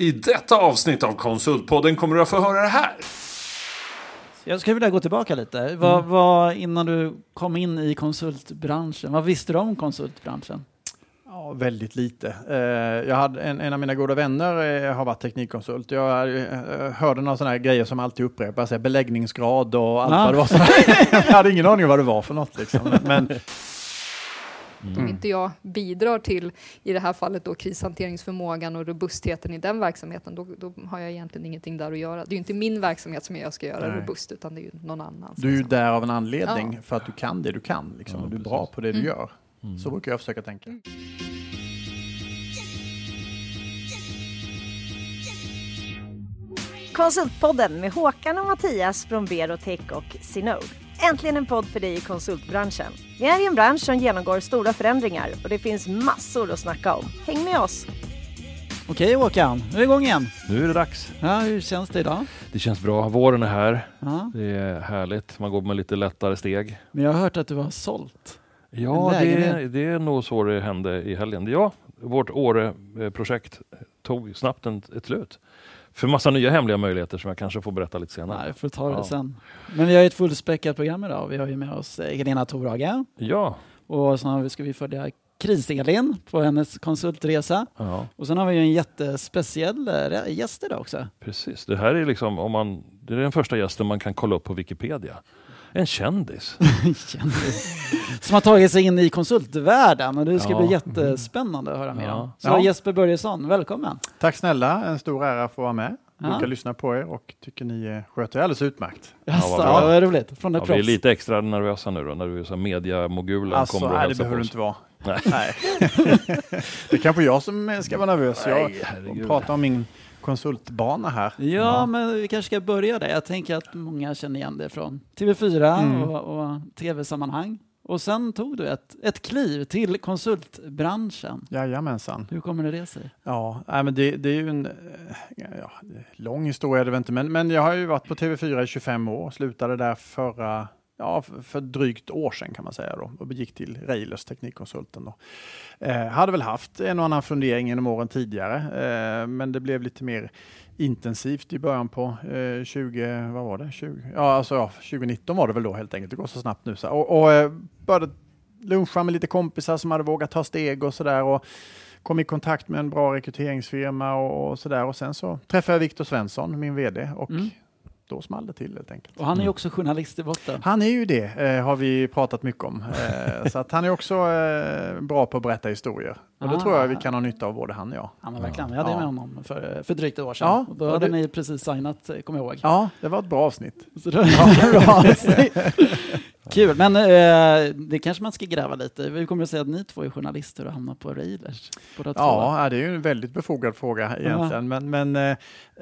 I detta avsnitt av Konsultpodden kommer du att få höra det här. Jag skulle vilja gå tillbaka lite. Vad, vad, innan du kom in i konsultbranschen, vad visste du om konsultbranschen? Ja, väldigt lite. Eh, jag hade en, en av mina goda vänner eh, har varit teknikkonsult. Jag eh, hörde några sådana grejer som alltid upprepas, beläggningsgrad och allt Ah. vad det var. Jag hade ingen aning om vad det var för något. Liksom. Men, Om inte jag bidrar till, i det här fallet då, krishanteringsförmågan och robustheten i den verksamheten, då, då har jag egentligen ingenting där att göra. Det är ju inte min verksamhet som jag ska göra Nej. robust, utan det är ju någon annans. du är ju liksom. där av en anledning, Ja. för att du kan det du kan. Liksom, Ja, och du är precis. bra på det du Mm. gör. Så brukar jag försöka tänka. Konsultpodden med Håkan och Mattias från Berotech och Sinode. Äntligen en podd för dig i konsultbranschen. Vi är i en bransch som genomgår stora förändringar och det finns massor att snacka om. Häng med oss! Okej Håkan, nu är vi igång igen. Nu är det dags. Ja, hur känns det idag? Det känns bra. Våren är här. Ja. Det är härligt. Man går med lite lättare steg. Men jag har hört att du har sålt. Ja, det, det är nog så det hände i helgen. Ja, vårt Åre-projekt tog snabbt en, ett slut. För massa nya hemliga möjligheter som jag kanske får berätta lite senare. Nej, får ta det Ja. sen. Men vi har ett fullspäckat program idag. Vi har ju med oss eh, Helena Torhage Ja, och vi- ska vi följa Kris-Elin på hennes konsultresa. ja, Och sen har vi ju en jättespeciell eh, gäst idag också. precis. Det här är liksom om man, det är den första gästen man kan kolla upp på Wikipedia. En kändis. Kändis. Som har tagit sig in i konsultvärlden och det ska Ja. bli jättespännande att höra mer Ja. om. Så Ja. Jesper Börjesson, välkommen! Tack snälla, en stor ära att få vara med. Ja. Brukar lyssna på er och tycker ni sköter er alldeles utmärkt. Jaså, ja, vad roligt. Från ett Ja, vi är lite extra nervösa nu då när du är så mediamogulen Alltså, kommer och nej, det hälsar behöver du inte vara. Nej. Det är kanske jag som ska vara nervös. Jag Nej, herregud. pratar om min konsultbana här. Ja, men vi kanske ska börja där. Jag tänker att många känner igen det från TV4 Mm. och, och tv-sammanhang. Och sen tog du ett, ett kliv till konsultbranschen. Jajamensan. Hur kommer det sig? Ja, nej, men det, det är ju en ja, lång historia, det inte, men, men jag har ju varit på TV4 i 25 år, slutade där förra, ja, för, drygt år sedan kan man säga då, och gick till Railers, Teknikkonsulten. Då. Eh, hade väl haft en och annan fundering genom åren tidigare, eh, men det blev lite mer intensivt i början på eh, 20, vad var det, 20, ja, alltså, ja, 2019 var det väl då helt enkelt, det går så snabbt nu. Så, och och eh, började luncha med lite kompisar som hade vågat ta steg och sådär kom i kontakt med en bra rekryteringsfirma och, och sådär. Och sen så träffade jag Viktor Svensson, min vd, och Mm då small det till helt enkelt. Och han är ju Mm. också journalist i botten. Han är ju det, eh, har vi pratat mycket om. Eh, så att han är också eh, bra på att berätta historier. Och det Ah. tror jag vi kan ha nytta av både han och jag. Ja, men verkligen. Vi hade Ja. med honom för, för drygt ett år sedan. Ja, och då hade det- ni precis signat, eh, kommer jag ihåg. Ja, det var ett bra avsnitt. Så det var bra. Kul, men eh, det kanske man ska gräva lite. Vi kommer att säga att ni två är journalister och hamnar på Railers. Båda två. Ja, det är ju en väldigt befogad fråga egentligen. Men, men eh,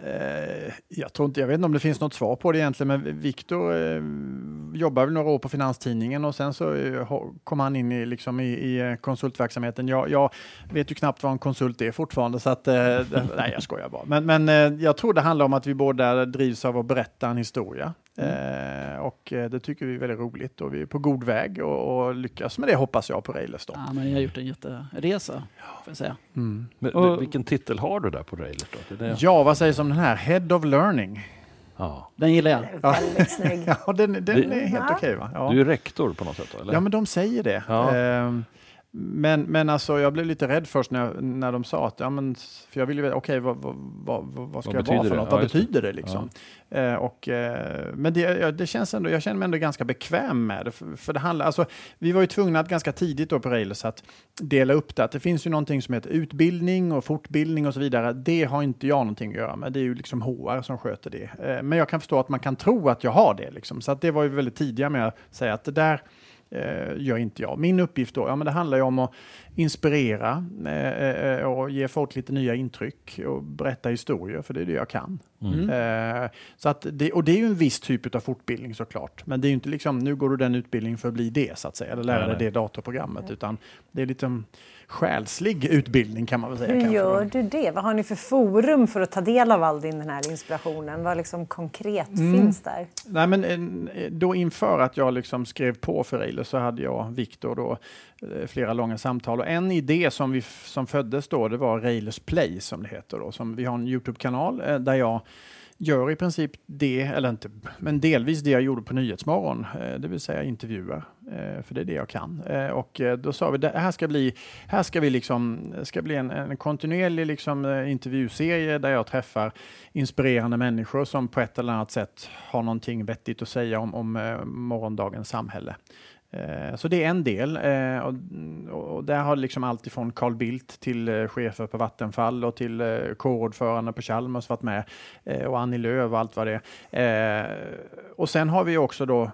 eh, jag tror inte, jag vet inte om det finns något svar på det egentligen, men Viktor eh, jobbar väl några år på Finanstidningen och sen så eh, kom han in i, liksom i, i eh, konsultverksamheten. Jag, jag vet ju knappt vad en konsult är fortfarande, så att, eh, nej jag skojar bara. Men, men jag tror det handlar om att vi båda drivs av att berätta en historia. Eh, och eh, det tycker vi är väldigt roligt och vi är på god väg och, och lyckas med det hoppas jag på Railers då. Ja, men jag har gjort en jätteresa, får jag säga. Mm. Men, Och- vilken titel har du där på Railers då? Det är det. Ja, vad sägs om den här? Head of Learning. Ja. Den gillar jag. Ja. Väldigt snygg. Ja, den, den är helt Ja. okej va? Ja. Du är rektor på något sätt då, eller? ja, men de säger det. Ja. Ehm, men, men alltså, jag blev lite rädd först när, när de sa att, ja men, för jag ville veta, okej, vad, vad, vad, vad ska Vad jag vara betyder för något? Ja, vad just det. betyder det liksom? Eh, och, eh, men det, ja, det känns ändå, jag känner mig ändå ganska bekväm med det. För, för det handlar, alltså, vi var ju tvungna att ganska tidigt då på Railers att dela upp det. Att det finns ju någonting som heter utbildning och fortbildning och så vidare. Det har inte jag någonting att göra med. Det är ju liksom HR som sköter det. Eh, men jag kan förstå att man kan tro att jag har det. Liksom. Så att det var ju väldigt tidiga med att säga att det där eh, gör inte jag. Min uppgift då, ja men det handlar ju om att inspirera eh, eh, och ge folk lite nya intryck och berätta historier, för det är det jag kan. Mm. Eh, så att det, och det är ju en viss typ av fortbildning såklart. Men det är ju inte liksom, nu går du den utbildningen för att bli det, så att säga, eller lära dig det datorprogrammet, utan det är lite själslig utbildning kan man väl säga. Hur kanske. gör du det? Vad har ni för forum för att ta del av all din den här inspirationen? Vad liksom konkret Mm. finns där? Nej, men eh, då inför att jag liksom skrev på för Railers så hade jag Viktor då eh, flera långa samtal och en idé som, vi, som föddes då det var Railers Play som det heter då. Som vi har en Youtube-kanal eh, där jag gör i princip det, eller inte, men delvis det jag gjorde på Nyhetsmorgon, eh, det vill säga intervjuer, eh, för det är det jag kan. Eh, Och eh, då sa vi, det här ska bli, här ska vi liksom, ska bli en, en kontinuerlig liksom eh, intervjuserie där jag träffar inspirerande människor som på ett eller annat sätt har någonting vettigt att säga om, om eh, morgondagens samhälle. Eh, Så det är en del eh, och, där har liksom allt ifrån Carl Bildt till eh, chefer på Vattenfall och till kårordförande på Chalmers varit med och Annie Lööf och allt vad det är. Och sen har vi också då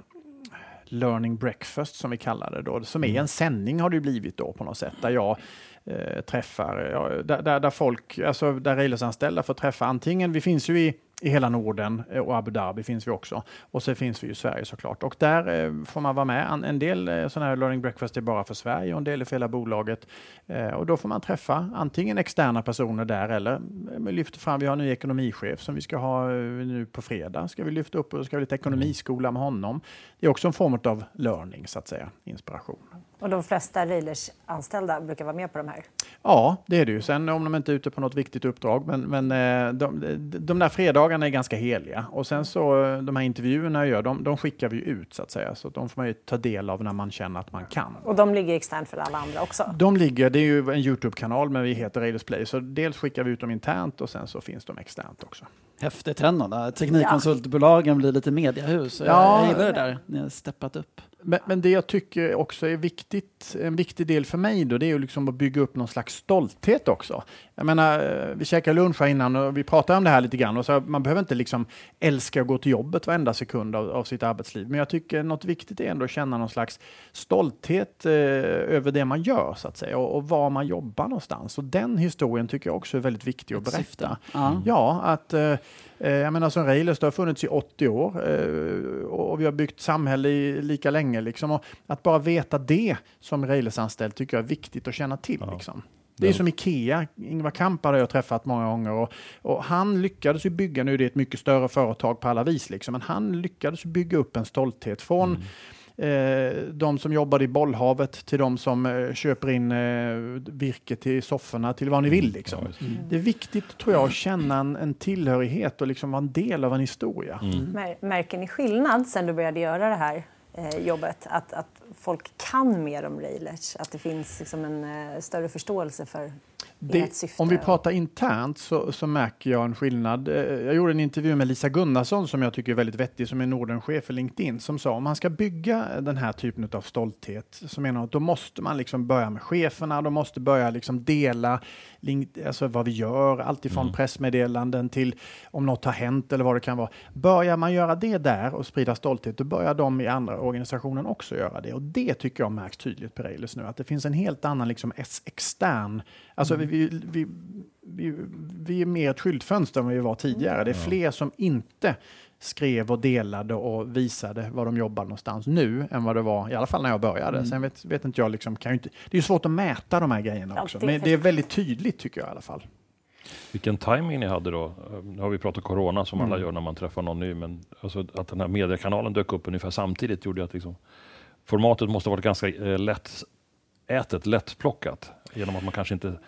Learning Breakfast som vi kallar det då, som är en sändning har det blivit då på något sätt, där jag eh, träffar, ja, där, där, där folk, alltså där Railers-anställda får träffa antingen, vi finns ju i, i hela Norden eh, och Abu Dhabi finns vi också. Och så finns vi i Sverige såklart. Och där eh, får man vara med. En, en del eh, sådana här Learning Breakfast är bara för Sverige och en del är för hela bolaget. Eh, och då får man träffa antingen externa personer där eller eh, lyfter fram, vi har en ny ekonomichef som vi ska ha eh, nu på fredag. Ska vi lyfta upp och ska vi ha lite ekonomiskola med honom. Det är också en form av learning så att säga, inspiration. Och de flesta Railers anställda brukar vara med på de här. Ja, det är det ju. Sen om de inte är ute på något viktigt uppdrag. Men, men eh, de, de där fredagarna är ganska heliga. Och sen så eh, de här intervjuerna jag gör, de, de skickar vi ut så att säga. Så de får man ju ta del av när man känner att man kan. Och de ligger externt för alla andra också. De ligger, det är ju en Youtube-kanal men vi heter Railers Play. Så dels skickar vi ut dem internt och sen så finns de externt också. Häftig trend då. Teknikkonsultbolagen blir lite mediahus. Jag- Ja. jag gillar det där. Ni har steppat upp. Men, men det jag tycker också är viktigt, en viktig del för mig då, det är ju liksom att bygga upp någon slags stolthet också. Jag menar, eh, vi käkade lunch här innan och vi pratade om det här lite grann och så man behöver inte liksom älska att gå till jobbet varenda sekund av, av sitt arbetsliv. Men jag tycker något viktigt är ändå att känna någon slags stolthet eh, över det man gör så att säga och, och var man jobbar någonstans. Och den historien tycker jag också är väldigt viktig att berätta. Ja. Ja, att eh, jag menar som Railers, det har funnits i 80 år eh, och vi har byggt samhälle i lika länge. Liksom, och att bara veta det som Railers-anställd tycker jag är viktigt att känna till. Ja. Liksom. Det är som Ikea, Ingvar Kamp har jag träffat många gånger och, och han lyckades ju bygga, nu är det ett mycket större företag på alla vis, liksom, men han lyckades bygga upp en stolthet från Eh, de som jobbar i bollhavet till de som eh, köper in eh, virke till sofforna till vad ni vill. Liksom. Ja, visst. Det är viktigt tror jag att känna en, en tillhörighet och liksom vara en del av en historia. Mm. Mär- Märker ni skillnad sen du började göra det här eh, jobbet? Att, att folk kan mer om Railers? Att det finns liksom en eh, större förståelse för Det, om vi pratar internt så, så märker jag en skillnad. Eh, Jag gjorde en intervju med Lisa Gunnarsson som jag tycker är väldigt vettig, som är Nordenchef för LinkedIn, som sa om man ska bygga den här typen av stolthet så menar hon att då måste man liksom börja med cheferna, de måste börja liksom dela alltså vad vi gör, alltifrån pressmeddelanden till om något har hänt eller vad det kan vara. Börjar man göra det där och sprida stolthet, då börjar de i andra organisationen också göra det. Och det tycker jag märks tydligt på Railers nu, att det finns en helt annan liksom ex- extern, alltså vi, vi, vi, vi, vi är mer ett skyltfönster än vad vi var tidigare. Det är fler som inte skrev och delade och visade var de jobbar någonstans nu än vad det var, i alla fall när jag började. Sen vet, vet inte jag, liksom, kan ju inte, det är ju svårt att mäta de här grejerna också, det är men det är väldigt tydligt tycker jag i alla fall. Vilken timing ni hade då. Nu har vi pratat corona som alla Mm. gör när man träffar någon ny, men alltså att den här mediekanalen dök upp ungefär samtidigt gjorde att liksom, formatet måste ha varit ganska eh, ätet lättplockat genom att man kanske inte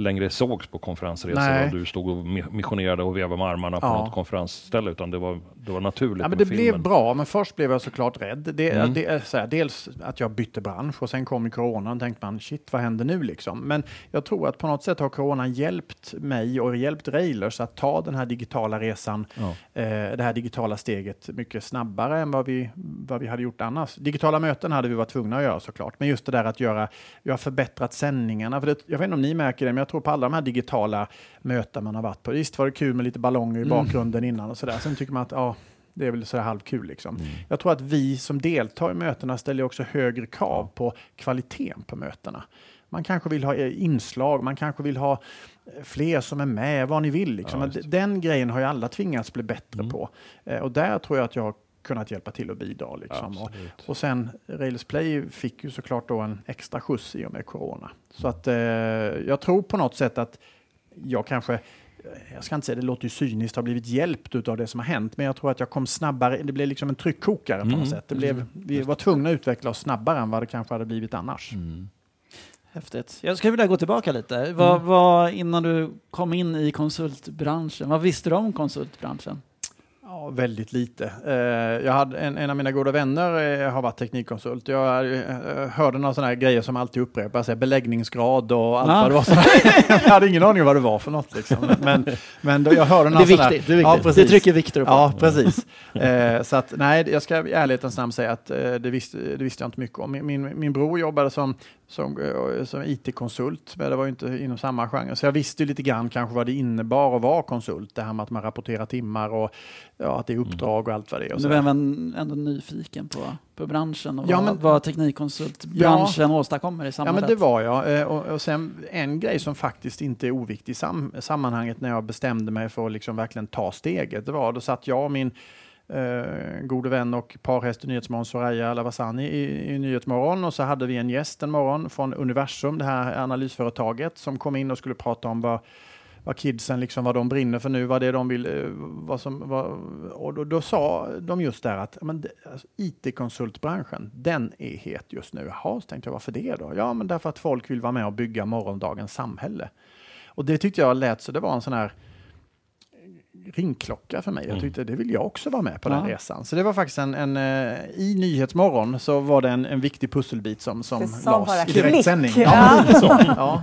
längre sågs på konferensresor Nej. och du stod och mi- missionerade och vevade med armarna på Ja. något konferensställe utan det var, det var naturligt Ja, men det filmen. blev bra, men först blev jag såklart rädd. Det, Mm. det är så här, dels att jag bytte bransch och sen kom coronan och tänkte man shit vad händer nu liksom. Men jag tror att på något sätt har coronan hjälpt mig och hjälpt Railers att ta den här digitala resan, Ja. eh, det här digitala steget mycket snabbare än vad vi, vad vi hade gjort annars. Digitala möten hade vi varit tvungna att göra såklart, men just det där att göra, vi har förbättrat sändningarna. För det, jag vet inte om ni märker det, men jag tror på alla de här digitala möten man har varit på. Visst var det kul med lite ballonger i bakgrunden innan och sådär. Sen tycker man att ja, det är väl så här halvkul liksom. Jag tror att vi som deltar i mötena ställer också högre krav på kvaliteten på mötena. Man kanske vill ha eh, inslag, man kanske vill ha eh, fler som är med, vad ni vill. Liksom. Ja, Den grejen har ju alla tvingats bli bättre på. Eh, Och där tror jag att jag kunnat hjälpa till och bidra. Liksom. Och, och sen Rails Play fick ju såklart då en extra skjuts i och med corona. Så att eh, jag tror på något sätt att jag kanske, jag ska inte säga det låter ju cyniskt, har blivit hjälpt av det som har hänt, men jag tror att jag kom snabbare, det blev liksom en tryckkokare på Mm. något sätt. Det blev, vi var tvungna att utveckla oss snabbare än vad det kanske hade blivit annars. Mm. Häftigt. Jag skulle vilja gå tillbaka lite. Vad, Mm. vad, innan du kom in i konsultbranschen, vad visste du om konsultbranschen? Ja, väldigt lite. Eh, jag hade en, en av mina goda vänner eh, har varit teknikkonsult. Jag eh, hörde några sådana här grejer som alltid upprepas, beläggningsgrad och allt Ah. vad det var. sådär. jag hade ingen aning om vad det var för något. Liksom. Men, men jag hörde Det några sådana viktigt. Det, är Ja, viktigt. det precis. trycker Viktor på. Ja, precis. Så att, nej, jag ska i ärlighetens namn säga att det, visste, det visste jag inte mycket om. Min, min, min bror jobbade som, som, eh, som IT-konsult, men det var ju inte inom samma genre. Så jag visste lite grann kanske vad det innebar att vara konsult. Det här med att man rapporterar timmar och ja, att det är uppdrag och allt vad det är. Och Du så. var även ändå nyfiken på, på branschen och Ja, vad, men- vad teknikkonsultbranschen åstadkommer i Ja, samhället. men det var jag. Eh, Och, och sen en grej som faktiskt inte är oviktig i sam sammanhanget när jag bestämde mig för att liksom verkligen ta steget, det var då satt jag och min eh, gode vän och parhäst i Nyhetsmorgon, Soraya Lavasani, i, i Nyhetsmorgon och så hade vi en gäst en morgon från Universum, det här analysföretaget, som kom in och skulle prata om vad vad kidsen liksom, vad de brinner för nu, vad det är de vill, eh, vad som, vad, och då, då sa de just där att men, alltså, IT-konsultbranschen, den är het just nu. Jaha, så tänkte jag, varför det då? Ja, men därför att folk vill vara med och bygga morgondagens samhälle. Och det tyckte jag lät så det var en sån här ringklocka för mig. Jag Mm. tyckte det vill jag också vara med på den Ja. resan. Så det var faktiskt en, en eh, i Nyhetsmorgon så var det en, en viktig pusselbit som, som lades i direktsändning. Ja. Så. Ja.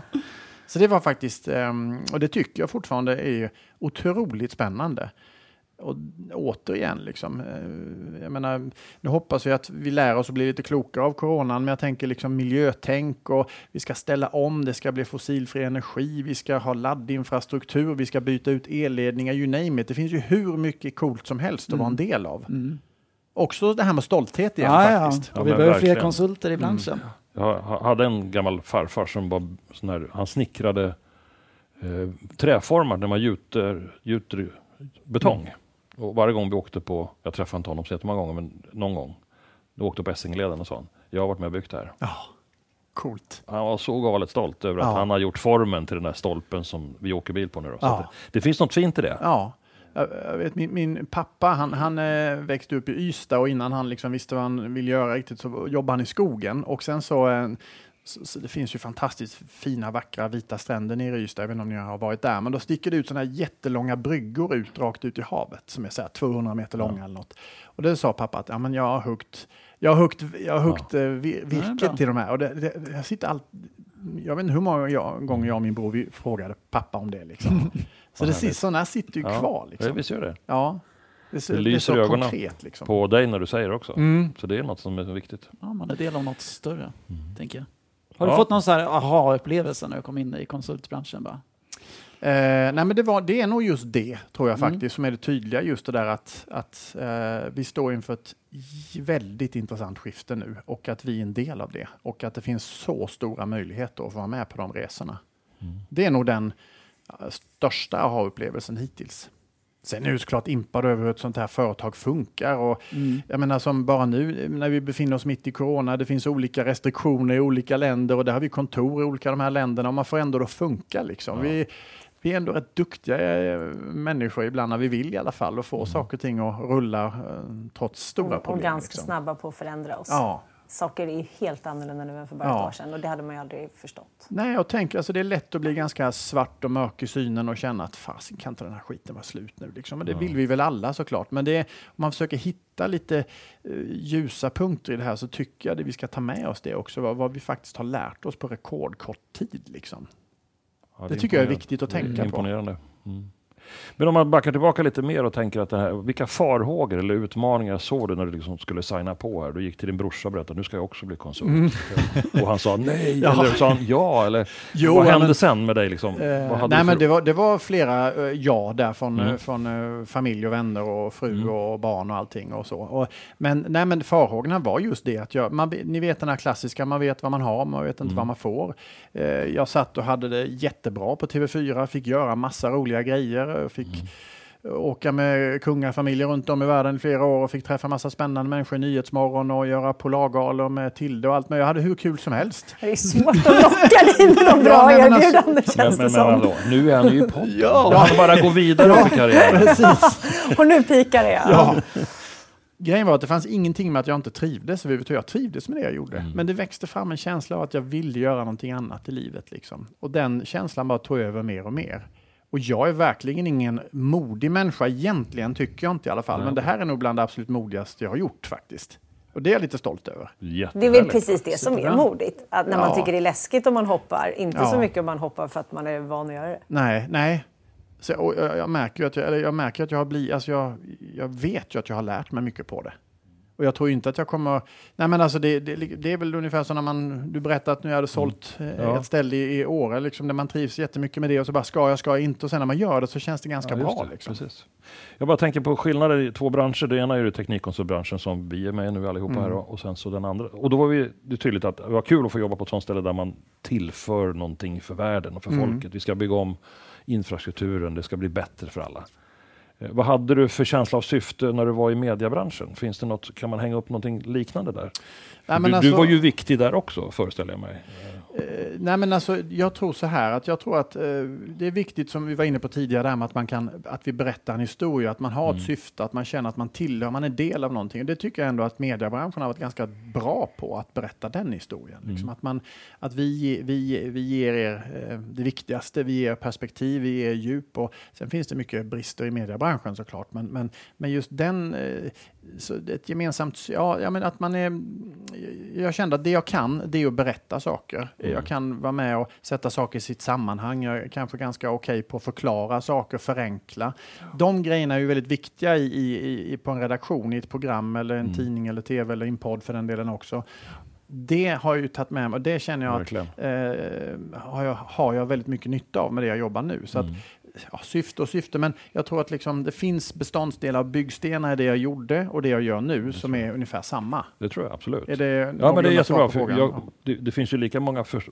Så det var faktiskt, ehm, och det tycker jag fortfarande är otroligt spännande. Och återigen, liksom, eh, jag menar, nu hoppas vi att vi lär oss att bli lite klokare av coronan, men jag tänker liksom miljötänk och vi ska ställa om, det ska bli fossilfri energi, vi ska ha laddinfrastruktur, vi ska byta ut elledningar, you name it. Det finns ju hur mycket coolt som helst att vara en del av. Mm. Också det här med stolthet igen Ja, ja. faktiskt. Ja, Och vi men behöver fler konsulter i branschen. Jag ha- hade en gammal farfar som var sån här, han snickrade eh, träformar när man gjuter, gjuter betong. Och varje gång vi åkte på, jag träffade inte honom så jättemånga gånger, men någon gång, då åkte på Essingeleden och sa han, jag har varit med och byggt det här. Ja, coolt. Han var så galet stolt över att Ja. han har gjort formen till den där stolpen som vi åker bil på nu. Då. Så Ja. det, det finns något fint i det. Ja. Jag, jag vet, min, min pappa han, han eh, växte upp i Ystad och innan han liksom visste vad han ville göra riktigt så jobbade han i skogen. Och sen så, eh, så, så det finns ju fantastiskt fina vackra vita stränder nere i Ystad. Jag vet inte om ni har varit där. Men då sticker det ut sådana här jättelånga bryggor ut rakt ut i havet som är så här 200 meter långa eller något. Och det sa pappa att ja, men jag har huggt jag har huggt, jag har huggt eh, Ja, det är bra. virke till de här. Och det, det, jag, sitter allt, jag vet inte hur många jag, gånger jag och min bror vi frågade pappa om det. Liksom. Så det, härligt. sådana här sitter ju Ja, kvar. Ja, Liksom. visst gör det. Ja, det, Det det lyser så i ögonen konkret. Liksom. På dig när du säger det också. Mm. Så det är något som är viktigt. Ja, man är del av något större, Mm. tänker jag. Har du Ja. fått någon så här aha-upplevelse när du kom in i konsultbranschen? Bara? Eh, nej, men det, var, det är nog just det, tror jag Mm. faktiskt, som är det tydliga. Just det där att, att eh, vi står inför ett väldigt intressant skifte nu och att vi är en del av det. Och att det finns så stora möjligheter att vara med på de resorna. Det är nog den största aha-upplevelsen hittills. Sen är det såklart impad över hur ett sånt här företag funkar. Och Mm. Jag menar som bara nu när vi befinner oss mitt i corona, det finns olika restriktioner i olika länder och där har vi kontor i olika de här länderna och man får ändå det att funka liksom. Ja. Vi, vi är ändå rätt duktiga eh, människor ibland när vi vill i alla fall och få saker och ting att rulla eh, trots stora Och, problem. och ganska liksom. snabba på att förändra oss. Ja. Saker är helt annorlunda nu än för bara Ja. ett år sedan och det hade man ju aldrig förstått. Nej, jag tänker alltså det är lätt att bli ganska svart och mörk i synen och känna att fasen kan inte den här skiten vara slut nu liksom. Men det vill vi väl alla såklart. Men det är, om man försöker hitta lite eh, ljusa punkter i det här så tycker jag att vi ska ta med oss det också. Vad, vad vi faktiskt har lärt oss på rekordkort tid liksom. Ja, Det tycker jag är viktigt att Det är tänka på. Mm. Men om man backar tillbaka lite mer och tänker att det här, vilka farhågor eller utmaningar såg du när du liksom skulle signa på här? Du gick till din brorsa och berättade nu ska jag också bli konsult. Och han sa nej, Mm. Ja. eller sa han ja? Eller Jo, vad hände men- sen med dig? Liksom? Eh, nej, men det var, det var flera eh, ja där från, Mm. eh, från eh, familj och vänner och fru Mm. och barn och allting och så. Och, men, nej, men farhågorna var just det att jag, man, ni vet den här klassiska, man vet vad man har, man vet inte Mm. vad man får. Eh, jag satt och hade det jättebra på TV4, fick göra massa roliga grejer, eh, fick åka med kungafamiljer runt om i världen i flera år och fick träffa massa spännande människor i Nyhetsmorgon och göra polargalor med Tilde och allt. Men jag hade hur kul som helst. Det är svårt att locka dig med de bra Ja, alltså- erbjudanden Men, känns men, det som. nu är han ju i podden. Ja. Ja. Han bara gå vidare upp i karriären. Precis. Och nu pikar det. Ja. Grejen var att det fanns ingenting med att jag inte trivdes överhuvudtaget. Jag trivdes med det jag gjorde. Mm. Men det växte fram en känsla av att jag ville göra någonting annat i livet. Liksom. Och den känslan bara tog över mer och mer. Och jag är verkligen ingen modig människa egentligen, tycker jag inte i alla fall. Nej. Men det här är nog bland det absolut modigaste jag har gjort faktiskt. Och det är jag lite stolt över. Det är väl precis det som är modigt. Att när man Ja. tycker det är läskigt om man hoppar. Inte så Ja. mycket om man hoppar för att man är van att göra det. Nej, nej. Så, och jag, jag, märker ju att jag, eller jag märker att jag har blivit, alltså jag, jag vet ju att jag har lärt mig mycket på det. Och jag tror inte att jag kommer, nej men alltså det, det, det är väl ungefär som när man, du berättade att nu hade sålt eh, Ja. ett ställe i, i Åre, liksom, där man trivs jättemycket med det och så bara ska jag, ska jag inte och sen när man gör det så känns det ganska Ja, bra. det, Liksom. precis. Jag bara tänker på skillnader i två branscher. Det ena är ju teknikkonsultbranschen som vi är med i nu allihopa Mm. här och och sen så den andra. Och då var vi, det är tydligt att det var kul att få jobba på ett sånt ställe där man tillför någonting för världen och för Mm. folket. Vi ska bygga om infrastrukturen, det ska bli bättre för alla. Eh, Vad hade du för känsla av syfte när du var i mediebranschen? Finns det något, kan man hänga upp någonting liknande där? Nej, men du, alltså- du var ju viktig där också, föreställer jag mig. Eh, nej men alltså, jag tror så här att jag tror att eh, det är viktigt som vi var inne på tidigare, där med att, man kan, att vi berättar en historia, att man har ett syfte, att man känner att man tillhör, man är del av någonting. Och det tycker jag ändå att mediebranschen har varit ganska bra på, att berätta den historien. Liksom att man, att vi, vi, vi ger er eh, det viktigaste, vi ger perspektiv, vi ger djup och sen finns det mycket brister i mediebranschen såklart, men, men, men just den, eh, så ett gemensamt, ja, ja men att man är, jag kände att det jag kan, det är att berätta saker. Jag kan vara med och sätta saker i sitt sammanhang. Jag är kanske ganska okej på att förklara saker, förenkla. De grejerna är ju väldigt viktiga i, i, i, på en redaktion, i ett program eller en tidning eller tv eller i en podd för den delen också. Det har jag ju tagit med mig och det känner jag att eh, har, jag, har jag väldigt mycket nytta av med det jag jobbar nu. Så att, ja, syfte och syfte, men jag tror att liksom det finns beståndsdelar av byggstenar i det jag gjorde och det jag gör nu som är ungefär samma. Det tror jag absolut. Är det Ja, men det är jättebra. För jag, det, det finns ju lika många för,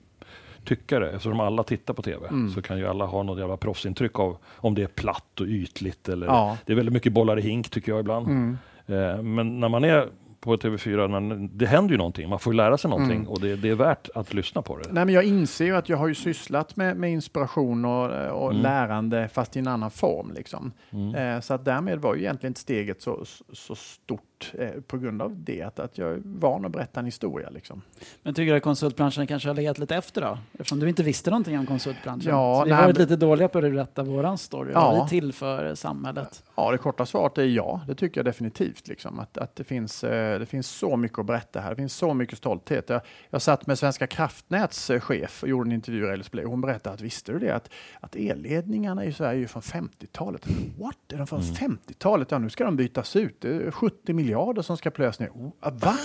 tyckare, eftersom alla tittar på tv, Mm. så kan ju alla ha något jävla proffsintryck av om det är platt och ytligt. Eller, Ja. Det är väldigt mycket bollar i hink tycker jag ibland. Mm. Eh, men när man är på TV4, när, det händer ju någonting, man får ju lära sig någonting Mm. och det, det är värt att lyssna på det. Nej, men jag inser ju att jag har ju sysslat med, med inspiration och, och Mm. lärande fast i en annan form. Liksom. Mm. Eh, så att därmed var ju egentligen inte steget så, så stort eh, på grund av det, att, att jag är van att berätta en historia. Liksom. Men tycker du att konsultbranschen kanske har legat lite efter då? Eftersom du inte visste någonting om konsultbranschen. Ja, så vi har varit lite dåliga på att berätta våran story. Ja. Vad vi tillför samhället. Ja, det korta svaret är ja. Det tycker jag definitivt. Liksom. Att, att det, finns, eh, det finns så mycket att berätta här. Det finns så mycket stolthet. Jag, jag satt med Svenska kraftnäts eh, chef och gjorde en intervju i Rails Play. Hon berättade att visste du det att, att elledningarna i Sverige är från 50-talet. What? Är de från 50-talet? Ja, nu ska de bytas ut. Det är 70 miljarder som ska plöjas ner. Oh, ah, va?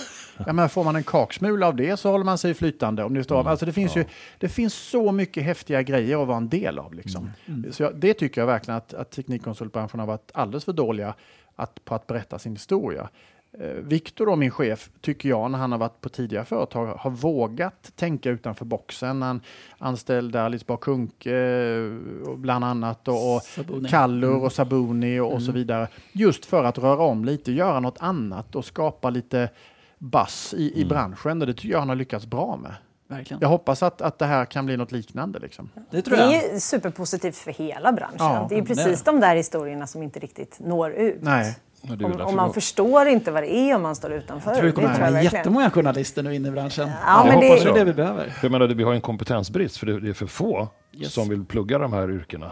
Ja, men får man en kaksmula av det så håller man sig flytande. Om det, står, alltså det, finns ju, det finns så mycket häftiga grejer att vara en del av. Liksom. Så jag, det tycker jag verkligen att, att teknikkonsultbranschen har varit alldeles för dåliga att, på att berätta sin historia. Eh, Viktor, min chef, tycker jag, när han har varit på tidigare företag, har vågat tänka utanför boxen. Han anställde Alice Bah eh, bland annat och, och. Kallur och Sabuni och, och så vidare. Just för att röra om lite, göra något annat och skapa lite buzz i, i branschen. Och det tycker jag han har lyckats bra med. Verkligen. Jag hoppas att, att det här kan bli något liknande. Liksom. Det tror Det jag. är ju superpositivt för hela branschen. Ja, det är precis de där historierna som inte riktigt når ut. Nej. Men Om, om man vi- förstår inte vad det är om man står utanför. Jag tror det kommer det komma verkligen. jättemånga journalister nu in i branschen. Ja, men Jag det, hoppas Det är det vi behöver. Jag menar, vi har en kompetensbrist för det, är för få Yes. som vill plugga de här yrkena.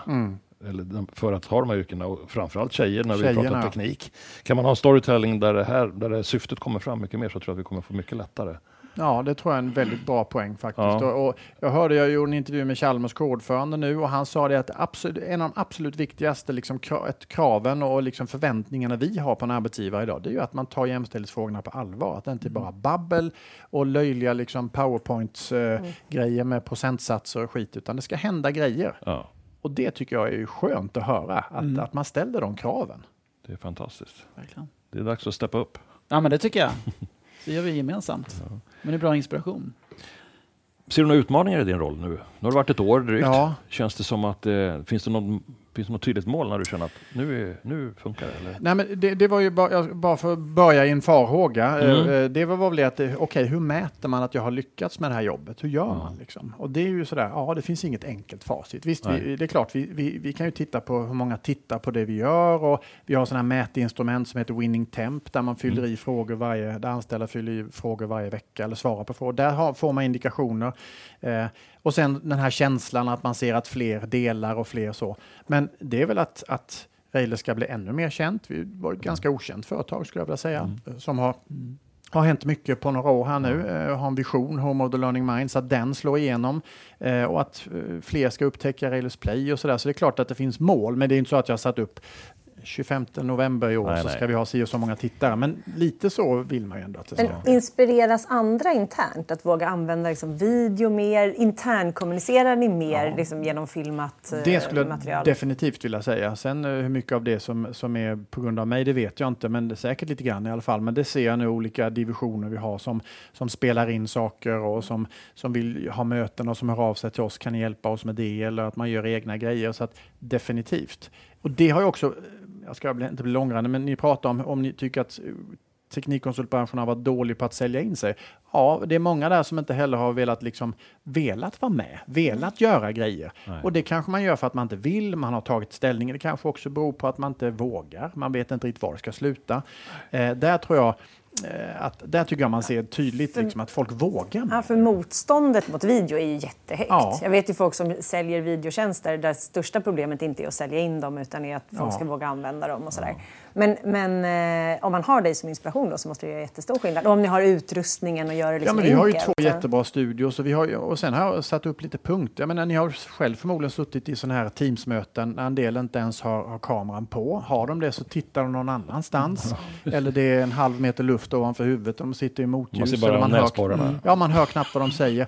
Eller de- för att ha de här yrkena och framförallt tjejer när vi Tjejerna, pratar ja. teknik. Kan man ha storytelling där det här där det syftet kommer fram mycket mer så tror jag att vi kommer få mycket lättare. Ja, det tror jag är en väldigt bra poäng faktiskt. Ja. Och, och jag hörde, jag gjorde en intervju med Chalmers kodförande nu och han sa det att absolut, en av de absolut viktigaste liksom, kraven och liksom förväntningarna vi har på en arbetsgivare idag, det är ju att man tar jämställdhetsfrågorna på allvar. Att det inte är bara babbel och löjliga liksom, powerpoints-grejer med procentsatser och skit, utan det ska hända grejer. Ja, Och det tycker jag är ju skönt att höra, att, att man ställer de kraven. det är fantastiskt. Verkligen. Det är dags att steppa upp. Ja, men det tycker jag. Det gör vi gemensamt. Men det är bra inspiration. Ser du några utmaningar i din roll nu? Nu har det varit ett år drygt. Ja. Känns det som att eh, finns det någon Finns det något tydligt mål när du känner att nu, är, nu funkar det? Eller? Nej, men det, det var ju bara, jag- bara för att börja i en farhåga. Mm. Eh, Det var var väl det att, eh, okej, hur mäter man att jag har lyckats med det här jobbet? Hur gör Ja. man liksom? Och det är ju sådär, ja, det finns inget enkelt facit. Visst, vi, det är klart, vi, vi, vi kan ju titta på hur många tittar på det vi gör och vi har sådana här mätinstrument som heter Winning Temp där man fyller Mm. i frågor varje, där anställda fyller i frågor varje vecka eller svarar på frågor. Där har, får man indikationer. Eh, och sen den här känslan att man ser att fler delar och fler så. Men det är väl att, att Railers ska bli ännu mer känt. Vi var ett ganska okänt företag skulle jag vilja säga. eh, Som har, har hänt mycket på några år här nu. Eh, har en vision, Home of the Learning Minds, att den slår igenom. Eh, och att eh, fler ska upptäcka Railers Play och sådär. Så det är klart att det finns mål. Men det är inte så att jag har satt upp 25 november i år Nej, så nej. ska vi ha si och så många tittare. Men lite så vill man ju ändå att det ska Men inspireras andra internt att våga använda liksom video mer? Internkommunicerar ni mer liksom genom filmat eh, Det skulle jag material? definitivt vilja säga. Sen eh, hur mycket av det som, som är på grund av mig, det vet jag inte, men det är säkert lite grann i alla fall. Men det ser jag nu olika divisioner vi har som, som spelar in saker och som, som vill ha möten och som hör av sig till oss. Kan ni hjälpa oss med det? Eller att man gör egna grejer. Så att definitivt. Och det har ju också, jag ska inte bli långrandig, men ni pratar om om ni tycker att eh, teknikkonsultbranschen har varit dålig på att sälja in sig. Ja, det är många där som inte heller har velat, liksom, velat vara med, velat göra grejer. Nej. Och det kanske man gör för att man inte vill, man har tagit ställning. Det kanske också beror på att man inte vågar, man vet inte riktigt var det ska sluta. Eh, där tror jag att, där tycker jag man ser tydligt liksom, att folk vågar. Ja, Med. för motståndet mot video är ju jättehögt. Ja. Jag vet ju folk som säljer videotjänster där största problemet inte är att sälja in dem utan är att folk Ja. ska våga använda dem och sådär. Men, men eh, om man har dig som inspiration då så måste det göra jättestor skillnad. Och om ni har utrustningen och gör det Ja, liksom men vi har ju enkelt. två jättebra studios och, vi har, och sen har jag satt upp lite punkter. Jag menar, ni har själv förmodligen suttit i sådana här Teamsmöten när en del inte ens har, har kameran på. Har de det så tittar de någon annanstans. Eller det är en halv meter luft ovanför huvudet och de sitter i motljus. Man man hör, näsborrarna. ja, man hör knappt vad de säger.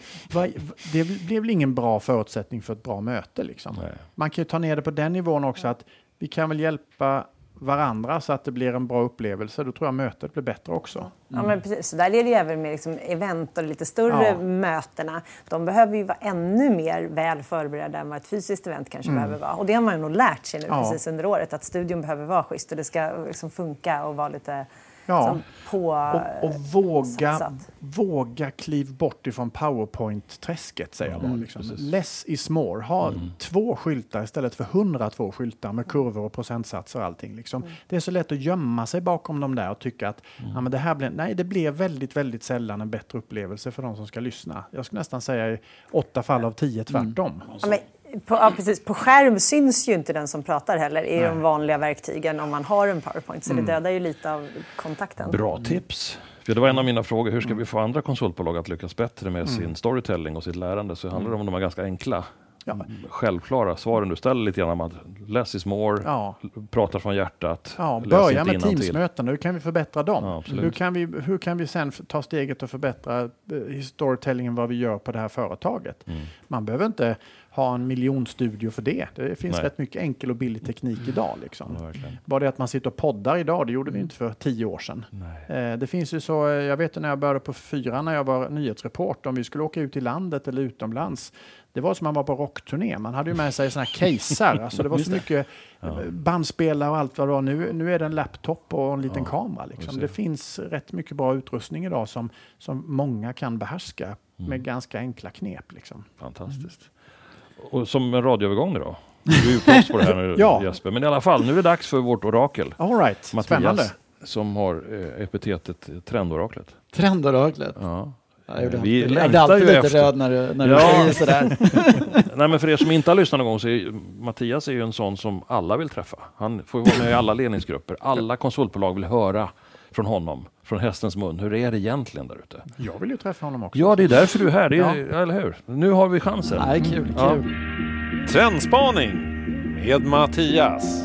Det blir väl ingen bra förutsättning för ett bra möte. Liksom. Man kan ju ta ner det på den nivån också att vi kan väl hjälpa varandra så att det blir en bra upplevelse. Då tror jag mötet blir bättre också. Ja, men precis. Så där är det även med liksom event och lite större Ja. mötena. De behöver ju vara ännu mer väl förberedda än vad ett fysiskt event kanske behöver vara. Och det har man ju nog lärt sig nu Mm. Ja. precis under året, att studion behöver vara schysst och det ska liksom funka och vara lite Ja. liksom, på... Och, och våga, satsat. våga kliv bort ifrån PowerPoint-träsket, säger jag bara. Liksom. Less is more. Ha två skyltar istället för 102 skyltar med kurvor och procentsatser och allting. Liksom. Det är så lätt att gömma sig bakom de där och tycka att ja, men det här blir, nej, det blir väldigt, väldigt sällan en bättre upplevelse för de som ska lyssna. Jag skulle nästan säga i åtta fall av tio tvärtom. Ja, men på, ja, precis. på skärm syns ju inte den som pratar heller i de vanliga verktygen om man har en PowerPoint. Så det dödar ju lite av kontakten. Bra tips. För det var en av mina frågor, hur ska vi få andra konsultbolag att lyckas bättre med sin storytelling och sitt lärande? Så handlar det om de här ganska enkla, Ja. självklara svaren du ställer lite grann om att less is more, Ja. pratar från hjärtat. Ja, börja med. Teamsmöten. Hur kan vi förbättra dem? Ja, hur, kan vi, hur kan vi sen ta steget och förbättra eh, storytellingen vad vi gör på det här företaget? Mm. Man behöver inte ha en miljonstudio för det. Det finns Nej. rätt mycket enkel och billig teknik idag. Liksom. Ja. Bara det att man sitter och poddar idag, det gjorde vi inte för tio år sedan. Eh, Det finns ju så, eh, jag vet när jag började på fyra när jag var nyhetsreporter, om vi skulle åka ut i landet eller utomlands. Det var som man var på rockturné. Man hade ju med sig såna här casear. Alltså det var så mycket eh, bandspelare och allt vad det var. Nu, nu är det en laptop och en liten kamera. Liksom. Det finns rätt mycket bra utrustning idag som, som många kan behärska Mm. med ganska enkla knep. Liksom. Fantastiskt. Och som en radioövergång då? Du är ju proffs på det här nu Ja. Jesper. Men i alla fall, nu är det dags för vårt orakel. All right, spännande. Mattias, som har eh, epitetet trendoraklet. Trendoraklet. Ja. Jag gjorde Vi alltid, längtar alltid ju lite efter- röd när du, när du Ja. säger sådär. Nej, men för er som inte har lyssnat någon gång så är Mattias är ju en sån som alla vill träffa. Han får ju vara med i alla ledningsgrupper. Alla konsultbolag vill höra från honom, från hästens mun. Hur är det egentligen där ute? Jag vill ju träffa honom också. Ja, det är därför du är här, det är, eller hur? Nu har vi chansen. Nej, kul, kul. Ja. Trendspaning med Mattias.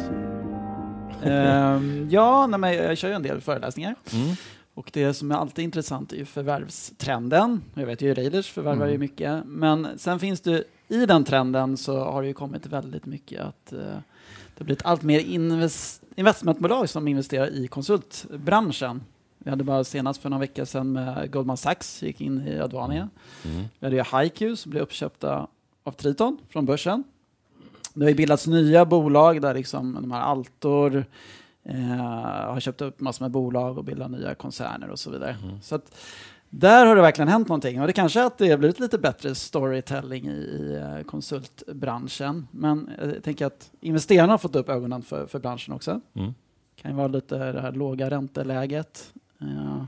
Ehm, ja, nej, men jag kör ju en del föreläsningar. Mm. Och det som är alltid intressant är ju förvärvstrenden. Jag vet ju Raiders förvärvar ju mycket. Men sen finns det, i den trenden så har det ju kommit väldigt mycket att eh, det har blivit allt mer invest, investmentbolag som investerar i konsultbranschen. Vi hade bara senast för några veckor sedan med Goldman Sachs gick in i Advania. Mm. Vi hade ju HiQ som blev uppköpta av Triton från börsen. Det har ju bildats nya bolag där liksom de här Altor eh, har köpt upp massor med bolag och bildat nya koncerner och så vidare. Så att, där har det verkligen hänt någonting och det kanske är att det har blivit lite bättre storytelling i, eh, konsultbranschen. Men jag tänker att investerarna har fått upp ögonen för, för branschen också. Mm. kan ju vara lite det här låga ränteläget, eh,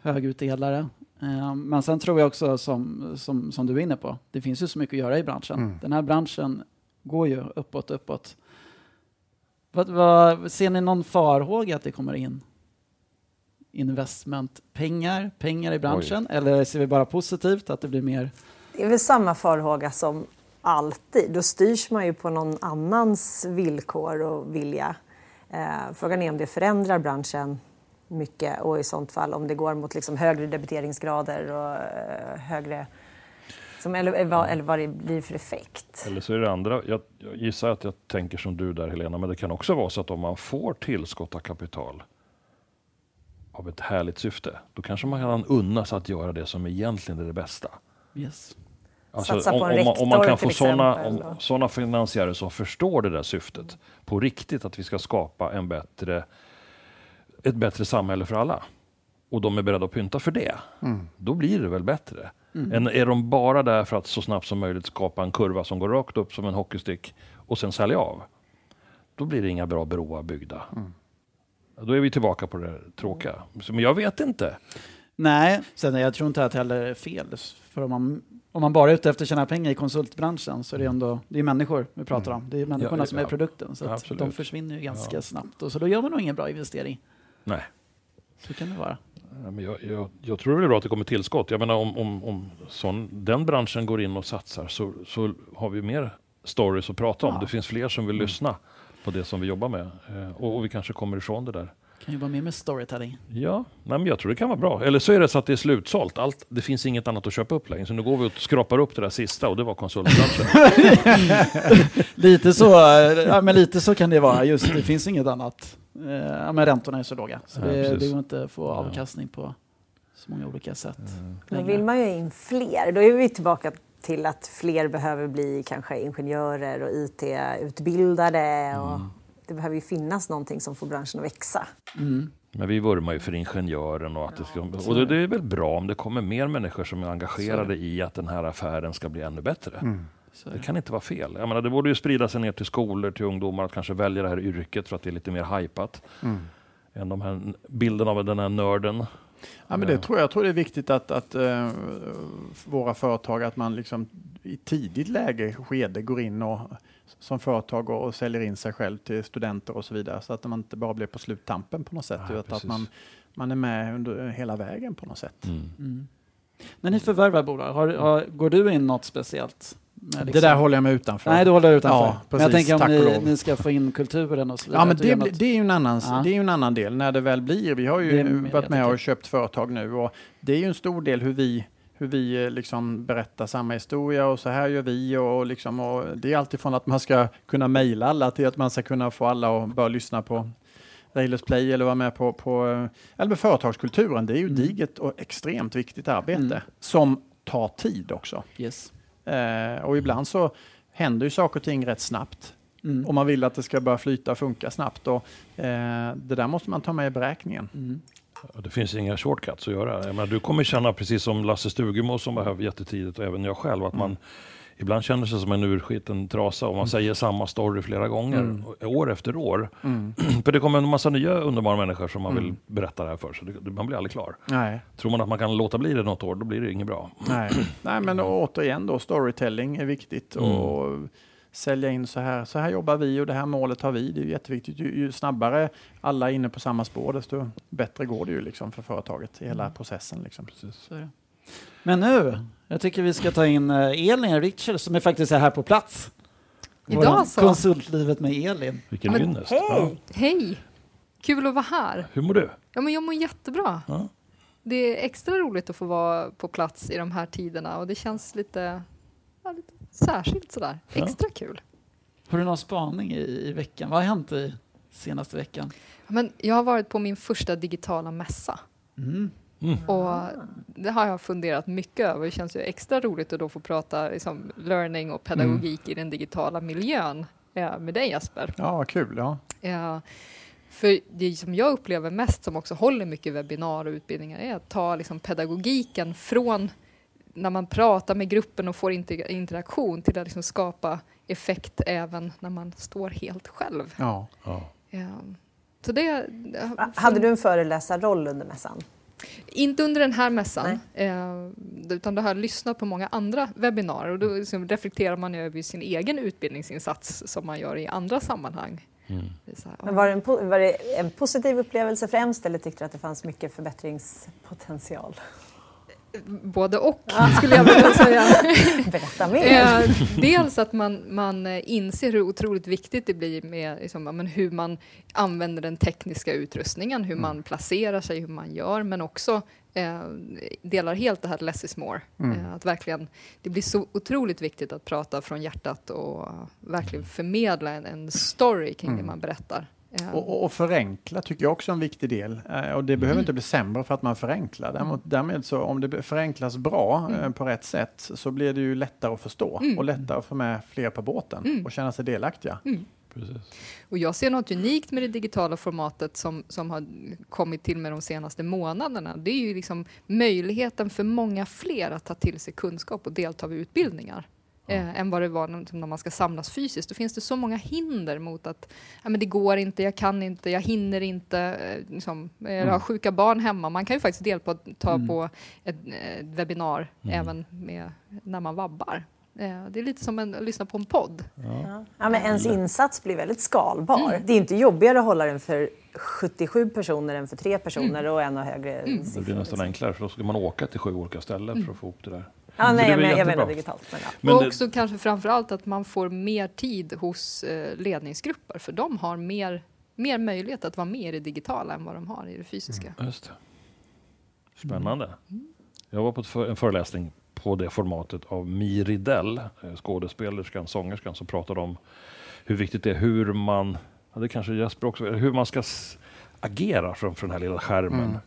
högutdelare. Eh, men sen tror jag också som, som, som du är inne på, det finns ju så mycket att göra i branschen. Mm. Den här branschen går ju uppåt, uppåt. Vad, vad, ser ni någon farhåga att det kommer in investmentpengar, pengar i branschen? Eller ser vi bara positivt att det blir mer? Det är väl samma farhåga som alltid. Då styrs man ju på någon annans villkor och vilja. Eh, frågan är om det förändrar branschen mycket och i sånt fall om det går mot liksom högre debiteringsgrader och eh, högre... Som, eller, vad, eller vad det blir för effekt. Eller så är det andra. Jag, jag gissar att jag tänker som du där Helena, men det kan också vara så att om man får tillskott av kapital av ett härligt syfte, då kanske man kan unna sig att göra det som egentligen är det bästa. Yes. Alltså, Satsa på om, en om, man, om man kan få sådana, sådana finansiärer som förstår det där syftet på riktigt, att vi ska skapa en bättre, ett bättre samhälle för alla. Och de är beredda att pynta för det. Mm. Då blir det väl bättre. Än är de bara där för att så snabbt som möjligt skapa en kurva som går rakt upp som en hockeystick och sen sälja av. Då blir det inga bra broar byggda. Då är vi tillbaka på det tråkiga. Men jag vet inte. Nej, sen jag tror inte att det heller är fel. För om man, om man bara är ute efter att tjäna pengar i konsultbranschen så är det ändå det är människor vi pratar om. Det är människorna Mm. Ja, som är ja, produkten. Så att absolut. de försvinner ju ganska Ja. snabbt. Och så då gör man nog ingen bra investering. Nej. Så kan det vara. Ja, men jag, jag, jag tror det är bra att det kommer tillskott. Jag menar om, om, om sån, den branschen går in och satsar så, så har vi mer stories att prata om. Ja. Det finns fler som vill lyssna på det som vi jobbar med. Eh, och, och vi kanske kommer ifrån det där. Kan jobba mer med storytelling. Ja, nej, men jag tror det kan vara bra. Eller så är det så att det är slutsålt. Allt, det finns inget annat att köpa upp längre. Så nu går vi och skrapar upp det där sista och det var konsultbranschen. Lite så, ja, men lite så kan det vara. Just det finns inget annat. Eh, Ja, men räntorna är så låga. Så Ja, det, precis. det går inte att få Ja. avkastning på så många olika sätt. Då längre. vill man ju in fler. Då är vi tillbaka till att fler behöver bli kanske ingenjörer och IT-utbildade. Och Det behöver ju finnas någonting som får branschen att växa. Mm. Men vi vurmar ju för ingenjören och att det ska, och det, det är väl bra om det kommer mer människor som är engagerade i att den här affären ska bli ännu bättre. Mm. Det kan inte vara fel. Jag menar, det borde ju sprida sig ner till skolor, till ungdomar att kanske välja det här yrket för att det är lite mer hypat. Mm. Än de här bilden av den här nörden. Ja, men det tror jag, jag tror det är viktigt att, att eh, våra företag, att man liksom i tidigt läge, skede, går in och som företag och, och säljer in sig själv till studenter och så vidare. Så att man inte bara blir på sluttampen på något sätt, Nej, utan att man, man är med under hela vägen på något sätt. Mm. När ni förvärvar bolag, har, har, går du in något speciellt? Liksom- Det där håller jag mig utanför. Nej, du håller dig utanför. Ja, men jag precis. tänker om ni, ni ska få in kulturen och så vidare. Ja, men det, något- det, är ju en annan, Ja. det är en annan del när det väl blir. Vi har ju varit med jag och köpt företag nu och det är ju en stor del hur vi, hur vi eh, liksom berättar samma historia och så här gör vi och, liksom, och det är alltifrån att man ska kunna mejla alla till att man ska kunna få alla att börja lyssna på Railers Play eller vara med på, på eh, eller med företagskulturen. Det är ju Mm. digert och extremt viktigt arbete Mm. som tar tid också. Yes. Eh, och ibland så händer ju saker och ting rätt snabbt Mm. om man vill att det ska börja flyta och funka snabbt. Och, eh, det där måste man ta med i beräkningen. Mm. Det finns inga shortcuts att göra. Jag menar, du kommer känna precis som Lasse Stugemo som var här jättetidigt och även jag själv att man ibland känner sig som en urskiten trasa och man säger samma story flera gånger, år efter år. Mm. För det kommer en massa nya underbara människor som man Mm. vill berätta det här för, så det, man blir aldrig klar. Nej, Tror man att man kan låta bli det något år, då blir det inget bra. nej. nej, men återigen då, storytelling är viktigt. Mm. Och sälja in så här, så här jobbar vi och det här målet har vi. Det är jätteviktigt. Ju, ju snabbare alla är inne på samma spår, desto bättre går det ju liksom för företaget i hela processen. Liksom. Det. Men nu, jag tycker vi ska ta in eh, Elin Richard som är faktiskt är här på plats. Idag så. Konsultlivet med Elin. Vilken Men ynnest. Ja. Hej! Hej! Kul att vara här. Hur mår du? Ja, men jag mår jättebra. Ja. Det är extra roligt att få vara på plats i de här tiderna och det känns lite, ja, lite särskilt sådär. Ja. Extra kul. Har du någon spaning i, i veckan? Vad har hänt i senaste veckan? Men jag har varit på min första digitala mässa. Mm. Och det har jag funderat mycket över. Det känns ju extra roligt att då få prata liksom, learning och pedagogik i den digitala miljön eh, med dig Jesper. Ja, vad kul. Ja. Ja, för det som jag upplever mest, som också håller mycket webbinar och utbildningar, är att ta liksom pedagogiken från när man pratar med gruppen och får inter- interaktion till att liksom skapa effekt även när man står helt själv. Ja. Ja. Ja. Så det, Hade du en föreläsarroll under mässan? Inte under den här mässan, eh, utan då har jag lyssnat på många andra webbinarier och då liksom reflekterar man över sin egen utbildningsinsats som man gör i andra sammanhang. Mm. Det är så här, Men var, det en, var det en positiv upplevelse främst eller tyckte du att det fanns mycket förbättringspotential? Både och, skulle jag vilja säga. Berätta mer! Eh, dels att man, man eh, inser hur otroligt viktigt det blir med liksom, men hur man använder den tekniska utrustningen, hur man placerar sig, hur man gör, men också eh, delar helt det här less is more. Eh, att verkligen, det blir så otroligt viktigt att prata från hjärtat och verkligen förmedla en, en story kring det man berättar. Och, och, och förenkla tycker jag också är en viktig del. Eh, och det behöver inte bli sämre för att man förenklar. Däremot, därmed så om det förenklas bra eh, på rätt sätt så blir det ju lättare att förstå och lättare att få med fler på båten och känna sig delaktiga. Precis. Och jag ser något unikt med det digitala formatet som, som har kommit till med de senaste månaderna. Det är ju liksom möjligheten för många fler att ta till sig kunskap och delta vid utbildningar. Eh, än vad det var när när man ska samlas fysiskt. Då finns det så många hinder mot att ja, men det går inte, jag kan inte, jag hinner inte. Eh, liksom, eh, jag har sjuka barn hemma. Man kan ju faktiskt delta ta på ett, ett webbinar även med, när man vabbar. Det är lite som en, att lyssna på en podd. Ja. Ja, men ens insats blir väldigt skalbar. Det är inte jobbigare att hålla den för 77 personer än för tre personer och ännu högre Det blir nästan enklare för då ska man åka till sju olika ställen för att få ihop det där. Ja, Så nej, det men, jag menar digitalt. Men ja. Men och det- också kanske framför allt att man får mer tid hos eh, ledningsgrupper för de har mer, mer möjlighet att vara med i det digitala än vad de har i det fysiska. Just det. Spännande. Jag var på för, en föreläsning på det formatet av Mi Ridell, eh, skådespelerskan, sångerskan, som pratade om hur viktigt det är hur man, ja, det kanske Jesper också, hur man ska agera framför den här lilla skärmen.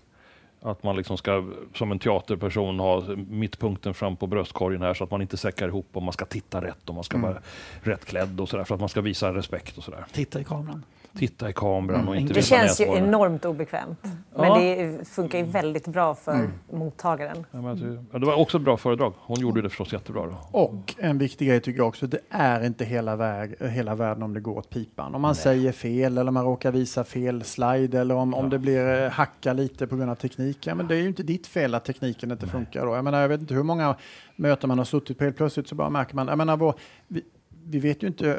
Att man liksom ska, som en teaterperson, ha mittpunkten fram på bröstkorgen här så att man inte säckar ihop och man ska titta rätt och man ska vara rätt klädd och sådär för att man ska visa respekt och sådär. Titta i kameran. Titta i kameran och inte Det känns ju enormt obekvämt. Men Ja. det funkar ju väldigt bra för mottagaren. Ja, men ja, det var också ett bra föredrag. Hon gjorde det förstås jättebra. Då. Och en viktig grej tycker jag också, det är inte hela, väg, hela världen om det går åt pipan. Om man säger fel eller man råkar visa fel slide eller om, om det blir eh, hacka lite på grund av teknik. Ja, men det är ju inte ditt fel att tekniken inte funkar. Då. Jag, menar, jag vet inte hur många möten man har suttit på helt plötsligt så bara märker man, jag menar, vår, vi, vi vet ju inte,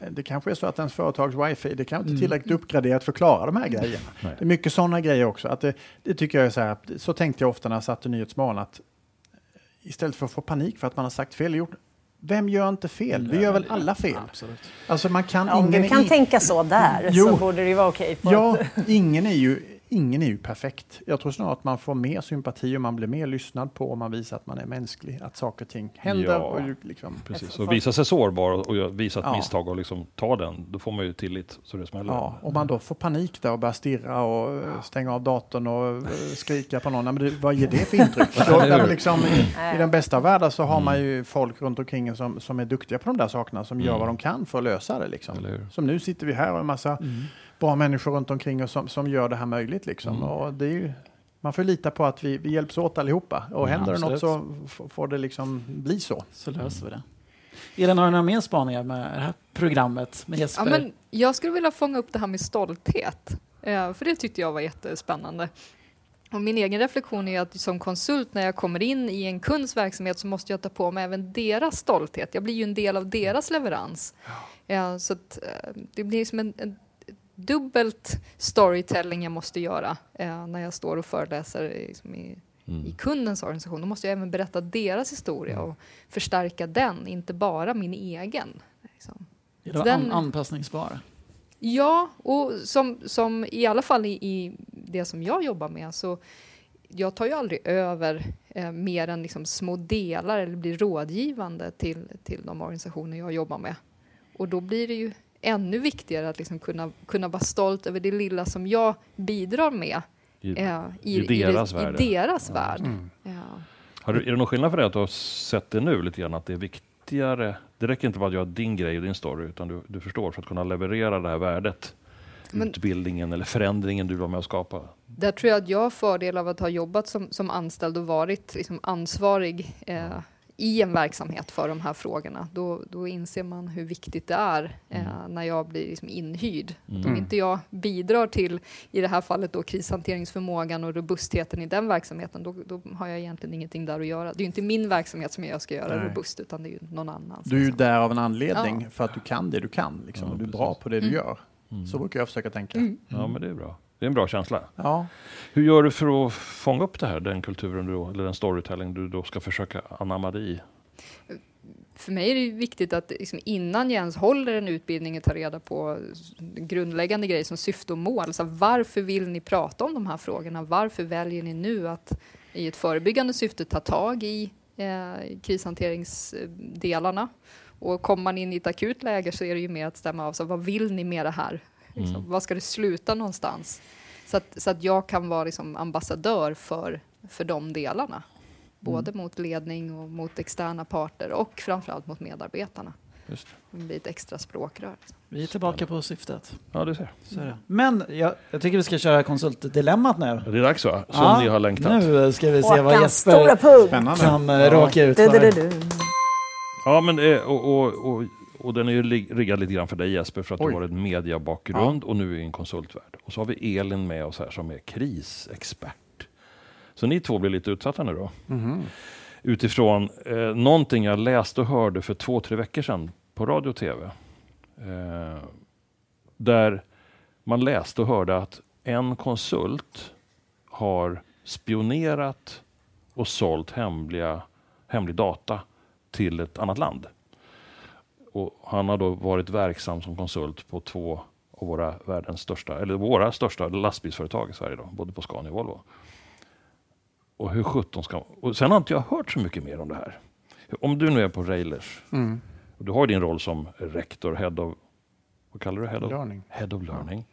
eh, det kanske är så att ens företags wifi, det kanske inte är tillräckligt uppgraderat för att klara de här grejerna. Nej. Det är mycket sådana grejer också. Att det, det tycker jag är så här, så tänkte jag ofta när jag satt i Nyhetsmorgon att istället för att få panik för att man har sagt fel, gjort, vem gör inte fel? Vi gör väl alla fel? Absolut. Alltså man kan, Ja, om ingen du kan i- tänka så där Jo. så borde det ju vara okej. på Ja, ingen är, ju, ingen är ju perfekt. Jag tror snarare att man får mer sympati och man blir mer lyssnad på om man visar att man är mänsklig. Att saker och ting händer. Ja. Och liksom, Precis. Och visa sig sårbar och visa ett Ja. misstag och liksom ta den. Då får man ju tillit så det smäller. ja, om man då får panik där och börjar stirra och eh, stänga av datorn och eh, skrika på någon. Ja, Men det, vad ger det för intryck? Där liksom, i, I den bästa av världar så har man ju folk runt omkring som, som är duktiga på de där sakerna. Som gör vad de kan för att lösa det. Liksom. Som nu sitter vi här och en massa bra människor runt omkring oss som, som gör det här möjligt. Liksom. Och det är ju, man får lita på att vi, vi hjälps åt allihopa. Och Ja, händer det något så får det liksom bli så. Så löser vi det. Är det några mer spaningar med det här programmet med Jesper? Ja, men jag skulle vilja fånga upp det här med stolthet, eh, för det tyckte jag var jättespännande. Och min egen reflektion är att som konsult när jag kommer in i en kunds verksamhet så måste jag ta på mig även deras stolthet. Jag blir ju en del av deras leverans. Ja, så att, eh, det blir som en, en dubbelt storytelling jag måste göra eh, när jag står och föreläser i, liksom i, Mm. i kundens organisation. Då måste jag även berätta deras historia och förstärka den, inte bara min egen. Liksom. är det den- an- anpassningsbara? Ja, och som, som i alla fall i, i det som jag jobbar med så jag tar ju aldrig över eh, mer än liksom små delar eller blir rådgivande till, till de organisationer jag jobbar med. Och då blir det ju ännu viktigare att liksom kunna, kunna vara stolt över det lilla som jag bidrar med I, ja, i, i deras i, värld. I deras Ja. värld. Mm. Ja. Har du, är det någon skillnad för dig att du har sett det nu lite grann, att det är viktigare? Det räcker inte bara att göra din grej och din story, utan du, du förstår, för att kunna leverera det här värdet, Men- utbildningen eller förändringen du var med och skapa. Där tror jag att jag har fördel av att ha jobbat som, som anställd och varit liksom ansvarig eh, i en verksamhet för de här frågorna. Då, då inser man hur viktigt det är eh, när jag blir liksom inhyrd. Att Om inte jag bidrar till, i det här fallet, då, krishanteringsförmågan och robustheten i den verksamheten, då, då har jag egentligen ingenting där att göra. Det är ju inte min verksamhet som jag ska göra Nej. robust, utan det är ju någon annans. Du är ju liksom. där av en anledning, Ja. för att du kan det du kan. Liksom, Ja, och du är precis. bra på det du Mm. gör. Så brukar jag försöka tänka. Mm. Ja, men det är bra. Det är en bra känsla. Ja. Hur gör du för att fånga upp det här, den kulturen du, då- eller den storytelling du då ska försöka anamma dig i? för mig är det viktigt att liksom, innan jag ens håller en utbildning ta reda på grundläggande grejer som syfte och mål. Så här, varför vill ni prata om de här frågorna? Varför väljer ni nu att i ett förebyggande syfte ta tag i eh, krishanteringsdelarna? Och kommer man in i ett akut läge så är det ju mer att stämma av, så vad vill ni med det här? Liksom, Mm. Vad ska det sluta någonstans? Så att, så att jag kan vara liksom ambassadör för, för de delarna. Både mot ledning och mot externa parter och framförallt mot medarbetarna. Just Det blir ett extra språkrör. Vi är tillbaka på syftet. Ja, du ser. Så är det. Men jag, jag tycker vi ska köra konsultdilemmat nu. Det är dags va? Som Ja, ni har längtat. Nu ska vi se vad Håkans stora Jesper kan eh, Ja. råka ut Du, du, du, för. du. Ja, men det, och, och, och, och den är ju riggad lite grann för dig Jesper, för att Oj. du har en mediabakgrund och nu är en konsultvärld. Och så har vi Elin med oss här som är krisexpert. Så ni två blir lite utsatta nu då. Mhm. Utifrån eh, någonting jag läste och hörde för två, tre veckor sedan på radio och tv. Eh, där man läste och hörde att en konsult har spionerat och sålt hemliga, hemlig data till ett annat land. Och han har då varit verksam som konsult på två av våra världens största, eller våra största lastbilsföretag i Sverige, då, både på Scania och Volvo. Och hur sjutton ska... Och sen har inte jag hört så mycket mer om det här. Om du nu är på Railers, Mm. och du har din roll som rektor, head of... Vad kallar du head of? Learning. Head of learning.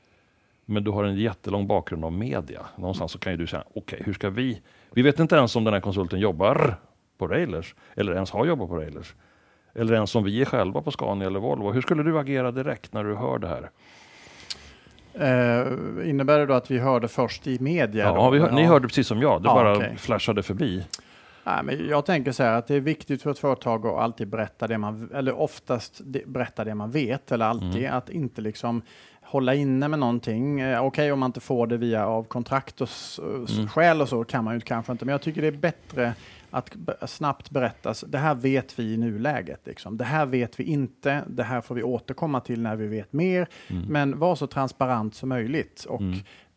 Men du har en jättelång bakgrund av media. Någonstans så kan ju du säga, okej, hur ska vi... Vi vet inte ens om den här konsulten jobbar på Railers, eller ens har jobbat på Railers. Eller ens om vi är själva på Scania eller Volvo. Hur skulle du agera direkt när du hör det här? Eh, innebär det då att vi hörde först i media? Ja, hör, ni hörde precis som jag, det Ja, bara okej. flashade förbi. Nej, men jag tänker så här att det är viktigt för ett företag att alltid berätta det man, eller oftast berätta det man vet, eller alltid att inte liksom hålla inne med någonting. Eh, Okej om man inte får det via av kontrakt och s- skäl och så kan man ju kanske inte, men jag tycker det är bättre att snabbt berättas. Det här vet vi i nuläget. Liksom. Det här vet vi inte. Det här får vi återkomma till när vi vet mer. Men var så transparent som möjligt och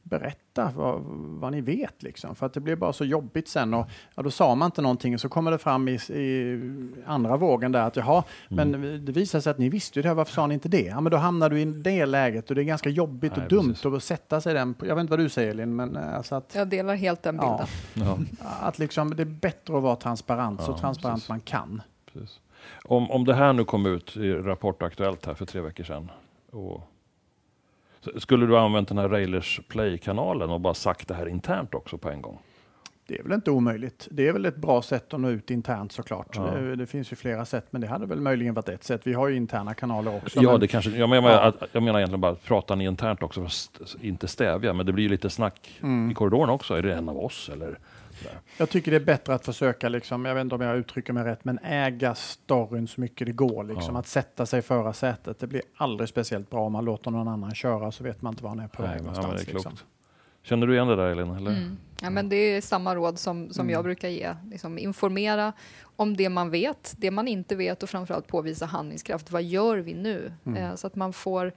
berätta vad, vad ni vet. Liksom. För att det blir bara så jobbigt sen. Och, ja, då sa man inte någonting och så kommer det fram i, i andra vågen där att jaha, men det visar sig att ni visste ju det här, varför sa ni inte det? Ja, men då hamnar du i det läget och det är ganska jobbigt Nej, och dumt precis. att sätta sig den. Jag vet inte vad du säger Elin, men eh, alltså att, Jag delar helt den bilden. ja, Ja, att liksom, det är bättre att vara transparent, så Ja, transparent precis. man kan. precis. Om, om det här nu kom ut i Rapport Aktuellt här för tre veckor sedan. Och, så skulle du använt den här Railers Play-kanalen och bara sagt det här internt också på en gång? Det är väl inte omöjligt. Det är väl ett bra sätt att nå ut internt såklart. Ja. Det, det finns ju flera sätt, men det hade väl möjligen varit ett sätt. Vi har ju interna kanaler också. Ja, men- det kanske, jag, menar, Ja. jag menar egentligen bara, pratar ni internt också, st- inte stävja, men det blir ju lite snack Mm. i korridoren också. Är det en av oss eller? Sådär? Jag tycker det är bättre att försöka, liksom, jag vet inte om jag uttrycker mig rätt, men äga storyn så mycket det går. Liksom. Ja. Att sätta sig i förarsätet. Det blir aldrig speciellt bra om man låter någon annan köra så vet man inte var han är på Nej, väg ja, någonstans. det är liksom. Känner du igen det där Elin? Eller? Mm. Ja, men det är samma råd som, som Mm. jag brukar ge. Liksom informera om det man vet, det man inte vet och framförallt påvisa handlingskraft. Vad gör vi nu? Mm. Eh, så att man får,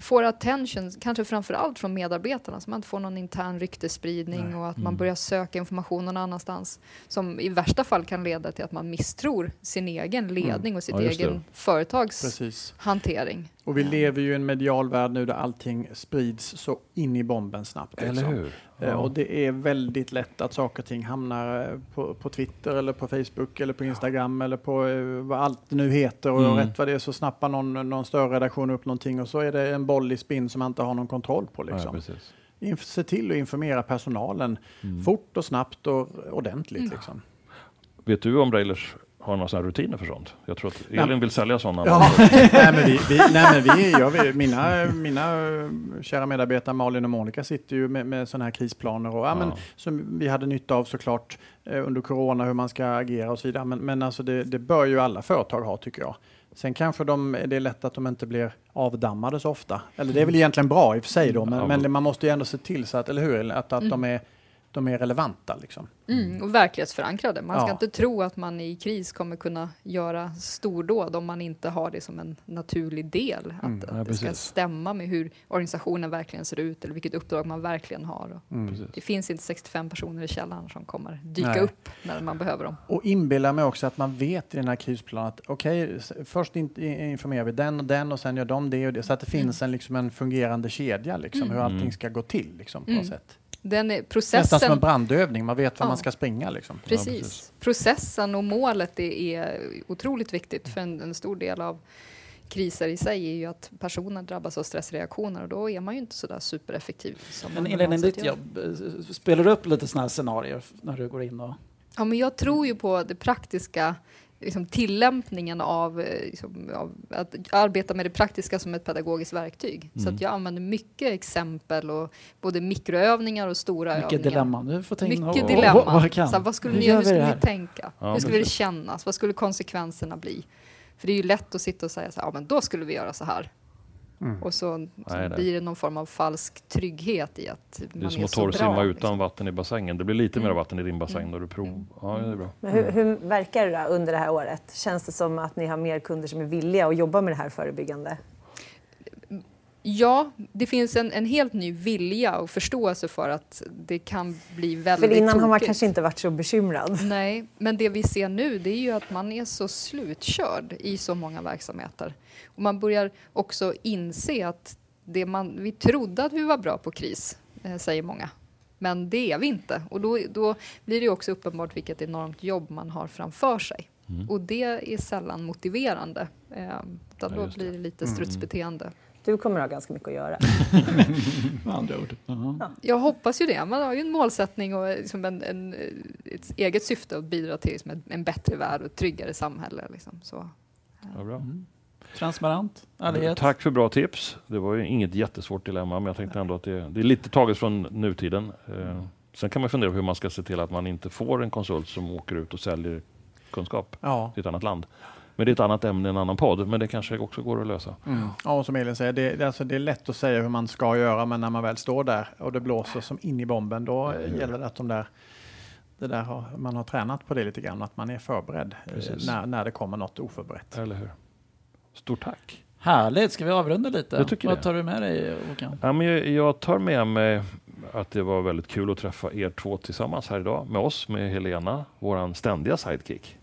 får attention, kanske framför allt från medarbetarna, så man inte får någon intern ryktesspridning Nej. och att man Mm. börjar söka information någon annanstans. Som i värsta fall kan leda till att man misstror sin egen ledning och sitt Ja, egen företags Precis. hantering. Och vi Ja. lever ju i en medial värld nu där allting sprids så in i bomben snabbt. Eller liksom. hur? Eh, Och det är väldigt lätt att saker och ting hamnar eh, på, på Twitter eller på Facebook eller på Instagram eller på eh, vad allt det nu heter och Mm. rätt vad det är så snappar någon, någon större redaktion upp någonting och så är det en boll i spinn som man inte har någon kontroll på. Ja, Liksom. precis. inf- se till att informera personalen Mm. fort och snabbt och ordentligt. Liksom. Vet du om Railers har några sådana rutiner för sånt? Jag tror att Elin vill sälja sådana. Ja, nej, men vi, vi, nej, men vi, jag, vet- mina, mina eh, kära medarbetare Malin och Monica sitter ju med, med sådana här krisplaner och, ja, Men, Ja. som vi hade nytta av såklart eh, under corona, hur man ska agera och så vidare. Men, men alltså det, det bör ju alla företag ha tycker jag. Sen kanske de, det är lätt att de inte blir avdammade så ofta. Eller det är väl egentligen bra i och för sig då, Ja, men, men man måste ju ändå se till så att, eller hur, att, att de, är, de är relevanta. Liksom. Mm, och verklighetsförankrade. Man ska Ja. inte tro att man i kris kommer kunna göra stordåd om man inte har det som en naturlig del. Att, Mm, att ja, det ska stämma med hur organisationen verkligen ser ut eller vilket uppdrag man verkligen har. Mm. Det finns inte 65 personer i källaren som kommer dyka Nej. upp när man behöver dem. Och inbilla mig också att man vet i den här krisplanen att okej, s- först in, informerar vi den och den och sen gör de det och det. Så att det finns en, liksom en fungerande kedja, liksom, hur allting Mm. ska gå till liksom, på Mm. något sätt. Den är, Nästan som processen, en brandövning, man vet var Ja. man ska springa. Liksom. precis. precis. processen och målet är, är otroligt viktigt för en, en stor del av kriser i sig är ju att personen drabbas av stressreaktioner och då är man ju inte så där supereffektiv. Som Men man Elin, ditt jobb, eh, spelar du upp lite sådana här scenarier när du går in och... Ja, men jag tror ju på det praktiska, liksom, tillämpningen av, eh, liksom, av att arbeta med det praktiska som ett pedagogiskt verktyg. Så Mm. att jag använder mycket exempel och både mikroövningar och stora Mycket övningar. dilemman. Du får in Mycket dilemma. Vad, vad? Så vad skulle Hur ni? Hur skulle ni tänka? Ja, hur skulle det kännas? Vad skulle konsekvenserna bli? För det är ju lätt att sitta och säga så här, ja men då skulle vi göra så här. Mm. Och så, så Nej, nej. blir det någon form av falsk trygghet i att Det är man som är att så bra. torrsimma utan liksom. vatten i bassängen. Det blir lite mer Mm. vatten i din bassäng då du prov. Ja, det är bra. Men hur, hur verkar det då under det här året? Känns det som att ni har mer kunder som är villiga att jobba med det här förebyggande? Ja, det finns en, en helt ny vilja och förståelse för att det kan bli väldigt För innan har man tokigt. kanske inte varit så bekymrad. Nej, men det vi ser nu det är ju att man är så slutkörd i så många verksamheter. Och man börjar också inse att det man, vi trodde att vi var bra på kris, eh, säger många. Men det är vi inte. Och då, då blir det också uppenbart vilket enormt jobb man har framför sig. Mm. Och det är sällan motiverande. Eh, utan Ja, då blir det lite Mm. Du kommer ha ganska mycket att göra. Med andra ord. Ja. Jag hoppas ju det. Man har ju en målsättning och liksom en, en, ett eget syfte att bidra till liksom en, en bättre värld och ett tryggare samhälle. Liksom. Så. Ja, bra. Mm. Transparent, ärlighet. Tack för bra tips. Det var ju inget jättesvårt dilemma, men jag tänkte ändå att det, det är lite taget från nutiden. Eh, sen kan man fundera på hur man ska se till att man inte får en konsult som åker ut och säljer kunskap Ja. till ett annat land. Men det är ett annat ämne, en annan podd, men det kanske också går att lösa. Mm. Ja, och som Elin säger, det, det, alltså, det är lätt att säga hur man ska göra, men när man väl står där och det blåser som in i bomben, då Ja, gäller det att de där, det där har, man har tränat på det lite grann, att man är förberedd eh, Precis. när, när det kommer något oförberett. Eller hur? Stort tack! Härligt, ska vi avrunda lite? Jag tycker Vad det. tar du med dig Håkan? Ja, men jag, jag tar med mig att det var väldigt kul att träffa er två tillsammans här idag med oss, med Helena, våran ständiga sidekick.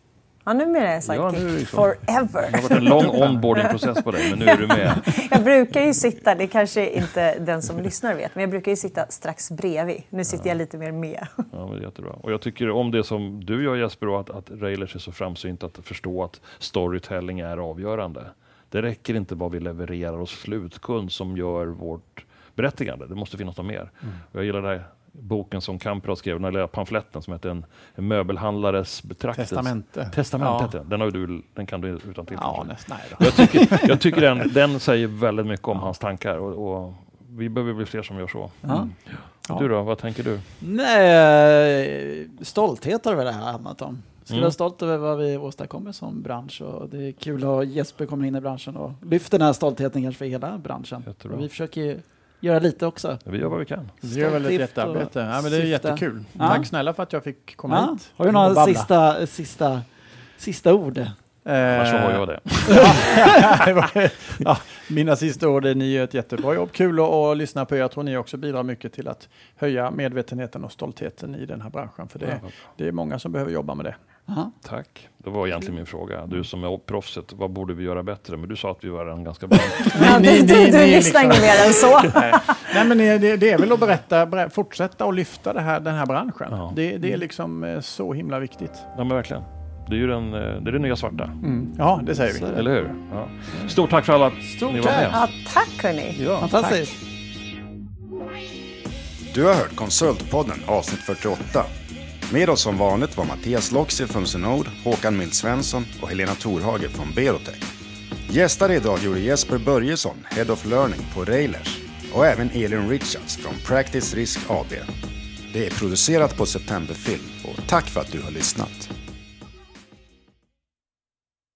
Ja, numera är jag sidekick Ja, nu är det liksom- forever. Det har varit en lång onboarding-process på dig, men nu är du med. Jag brukar ju sitta, det kanske inte den som lyssnar vet, men jag brukar ju sitta strax bredvid. Nu sitter jag lite mer med. Ja, men det är jättebra. Och jag tycker om det som du gör Jesper, och att, att Railers är så framsynt att förstå att storytelling är avgörande. Det räcker inte bara vi levererar oss slutkund som gör vårt berättigande. Det måste finnas något mer. Och jag gillar här boken som Kamprad skrev, den lilla pamfletten som heter En, en möbelhandlares betraktelse. Testamente. Testament Ja. den. Har du, den kan du utan till. Ja, nästan. Nej då. Jag tycker, jag tycker den, den säger väldigt mycket om hans tankar och, och vi behöver bli fler som gör så. Ja. Ja. Du då, vad tänker du? Nej, stolthet har det väl handlat om. Ska Mm. vara stolt över vad vi åstadkommer som bransch och det är kul att Jesper kommer in i branschen och lyfter den här stoltheten kanske för hela branschen. Vi försöker göra lite också. Vi gör vad vi kan. Vi gör väl ett jättearbete. Ja, men det är jättekul. Ja. Tack snälla för att jag fick komma Ja. hit. Har du några sista, sista, sista ord? Annars så har Eh, jag det. ja, mina sista ord är ni gör ett jättebra jobb. Kul att, att lyssna på er. Jag tror ni också bidrar mycket till att höja medvetenheten och stoltheten i den här branschen. För det, det är många som behöver jobba med det. Ja. Tack. Det var egentligen min fråga. Du som är proffset, vad borde vi göra bättre? Men du sa att vi var redan ganska bra. Ja, du du, du ni lyssnar liksom- inget mer än så. Nej, men det, det är väl att berätta, ber- fortsätta att lyfta det här, den här branschen. Ja. Det, det är liksom eh, så himla viktigt. Ja, men verkligen. Det är ju den, eh, det, är det nya svarta. Mm. Ja, det säger vi. Eller hur? Ja. Stort tack för alla Stort ni var tack. med. Ja, tack hörni. Ja, Fantastiskt. Du har hört Konsultpodden avsnitt 48. Med oss som vanligt var Mattias Loxi från Synod, Håkan Mild Svensson och Helena Torhage från Berotech. Gästare idag gjorde Jesper Börjesson, Head of Learning på Railers och även Elin Richards från Practice Risk AB. Det är producerat på September Film och tack för att du har lyssnat.